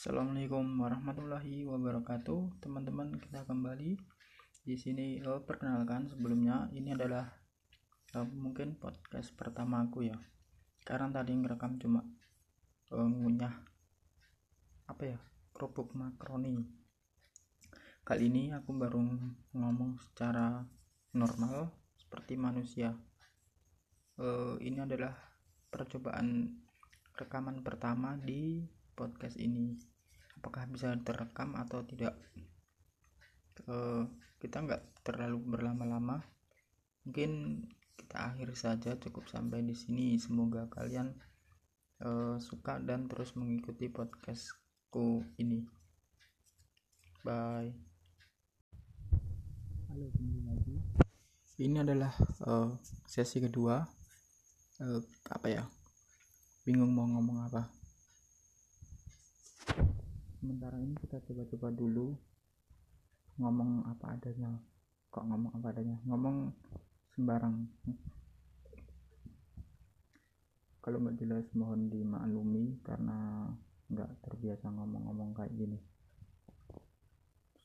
Assalamualaikum warahmatullahi wabarakatuh, teman-teman. Kita kembali di sini. Uh, perkenalkan sebelumnya, ini adalah uh, mungkin podcast pertama aku ya. Karena tadi ngerekam cuma uh, ngunyah apa ya kerupuk makroni. Kali ini aku baru ngomong secara normal seperti manusia. Uh, ini adalah percobaan rekaman pertama di podcast ini apakah bisa terekam atau tidak? Uh, kita nggak terlalu berlama-lama. Mungkin kita akhir saja cukup sampai di sini. Semoga kalian uh, suka dan terus mengikuti podcastku ini. Bye. Halo kembali lagi. Ini adalah uh, sesi kedua. Uh, apa ya? Bingung mau ngomong apa sementara ini kita coba-coba dulu ngomong apa adanya. Kok ngomong apa adanya? Ngomong sembarang. Kalau nggak jelas mohon dimaklumi karena nggak terbiasa ngomong-ngomong kayak gini.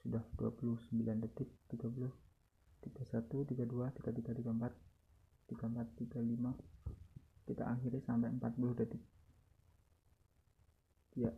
Sudah 29 detik 30 31 32 33 34 34 35 kita akhiri sampai 40 detik. Ya